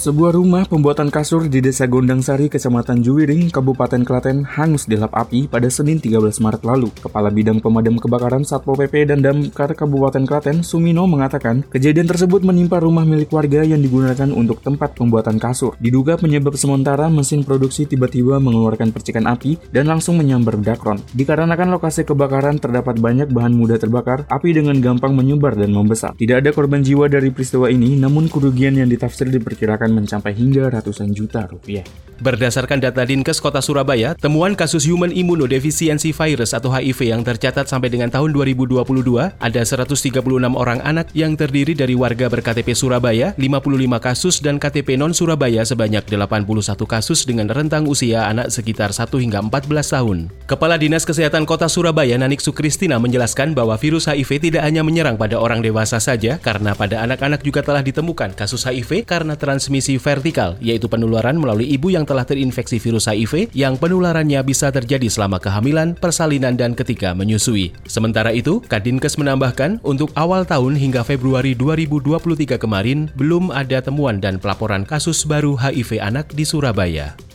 Sebuah rumah pembuatan kasur di Desa Gondang Sari, Kecamatan Juwiring, Kabupaten Klaten hangus dilap api pada Senin 13 Maret lalu. Kepala Bidang Pemadam Kebakaran Satpol PP dan Damkar Kabupaten Klaten, Sumino mengatakan, kejadian tersebut menimpa rumah milik warga yang digunakan untuk tempat pembuatan kasur. Diduga penyebab sementara mesin produksi tiba-tiba mengeluarkan percikan api dan langsung menyambar dakron. Dikarenakan lokasi kebakaran terdapat banyak bahan mudah terbakar, api dengan gampang menyebar dan membesar. Tidak ada korban jiwa dari peristiwa ini, namun kerugian yang ditafsir diperkirakan mencapai hingga ratusan juta rupiah. Berdasarkan data Dinkes Kota Surabaya, temuan kasus Human Immunodeficiency Virus atau HIV yang tercatat sampai dengan tahun 2022 ada 136 orang anak yang terdiri dari warga berKTP Surabaya, 55 kasus dan KTP non-Surabaya sebanyak 81 kasus dengan rentang usia anak sekitar 1 hingga 14 tahun. Kepala Dinas Kesehatan Kota Surabaya Nanik Sukristina menjelaskan bahwa virus HIV tidak hanya menyerang pada orang dewasa saja karena pada anak-anak juga telah ditemukan kasus HIV karena transmisi vertikal, yaitu penularan melalui ibu yang telah terinfeksi virus HIV yang penularannya bisa terjadi selama kehamilan, persalinan, dan ketika menyusui. Sementara itu, Kadinkes menambahkan untuk awal tahun hingga Februari 2023 kemarin belum ada temuan dan pelaporan kasus baru HIV anak di Surabaya.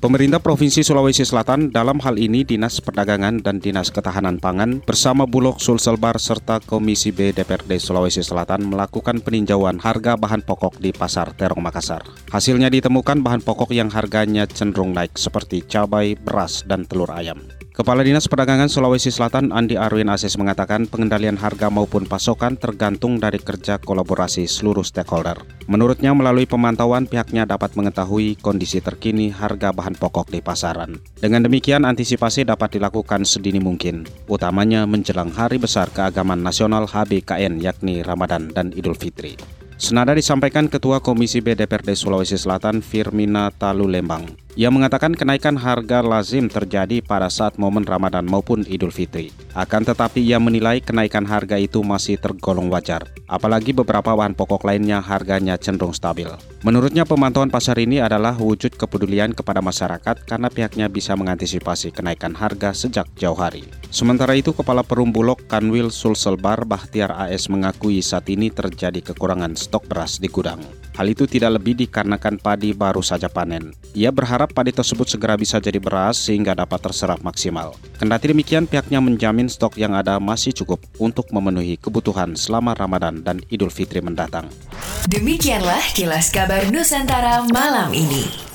Pemerintah Provinsi Sulawesi Selatan dalam hal ini Dinas Perdagangan dan Dinas Ketahanan Pangan bersama Bulog Sulselbar serta Komisi B DPRD Sulawesi Selatan melakukan peninjauan harga bahan pokok di Pasar Terong Makassar. Hasilnya ditemukan bahan pokok yang harganya cenderung naik seperti cabai, beras, dan telur ayam. Kepala Dinas Perdagangan Sulawesi Selatan Andi Arwin Asis mengatakan pengendalian harga maupun pasokan tergantung dari kerja kolaborasi seluruh stakeholder. Menurutnya melalui pemantauan pihaknya dapat mengetahui kondisi terkini harga bahan pokok di pasaran. Dengan demikian antisipasi dapat dilakukan sedini mungkin, utamanya menjelang hari besar keagamaan nasional HBKN yakni Ramadan dan Idul Fitri. Senada disampaikan Ketua Komisi B DPRD Sulawesi Selatan Firmina Talu Lembang. Ia mengatakan kenaikan harga lazim terjadi pada saat momen Ramadan maupun Idul Fitri. Akan tetapi ia menilai kenaikan harga itu masih tergolong wajar, apalagi beberapa bahan pokok lainnya harganya cenderung stabil. Menurutnya pemantauan pasar ini adalah wujud kepedulian kepada masyarakat karena pihaknya bisa mengantisipasi kenaikan harga sejak jauh hari. Sementara itu, Kepala Perum Bulog Kanwil Sulselbar Bahtiar AS mengakui saat ini terjadi kekurangan stok beras di gudang. Hal itu tidak lebih dikarenakan padi baru saja panen. Ia berharap padi tersebut segera bisa jadi beras sehingga dapat terserap maksimal. Kendati demikian, pihaknya menjamin stok yang ada masih cukup untuk memenuhi kebutuhan selama Ramadan dan Idul Fitri mendatang. Demikianlah kilas kabar Nusantara malam ini.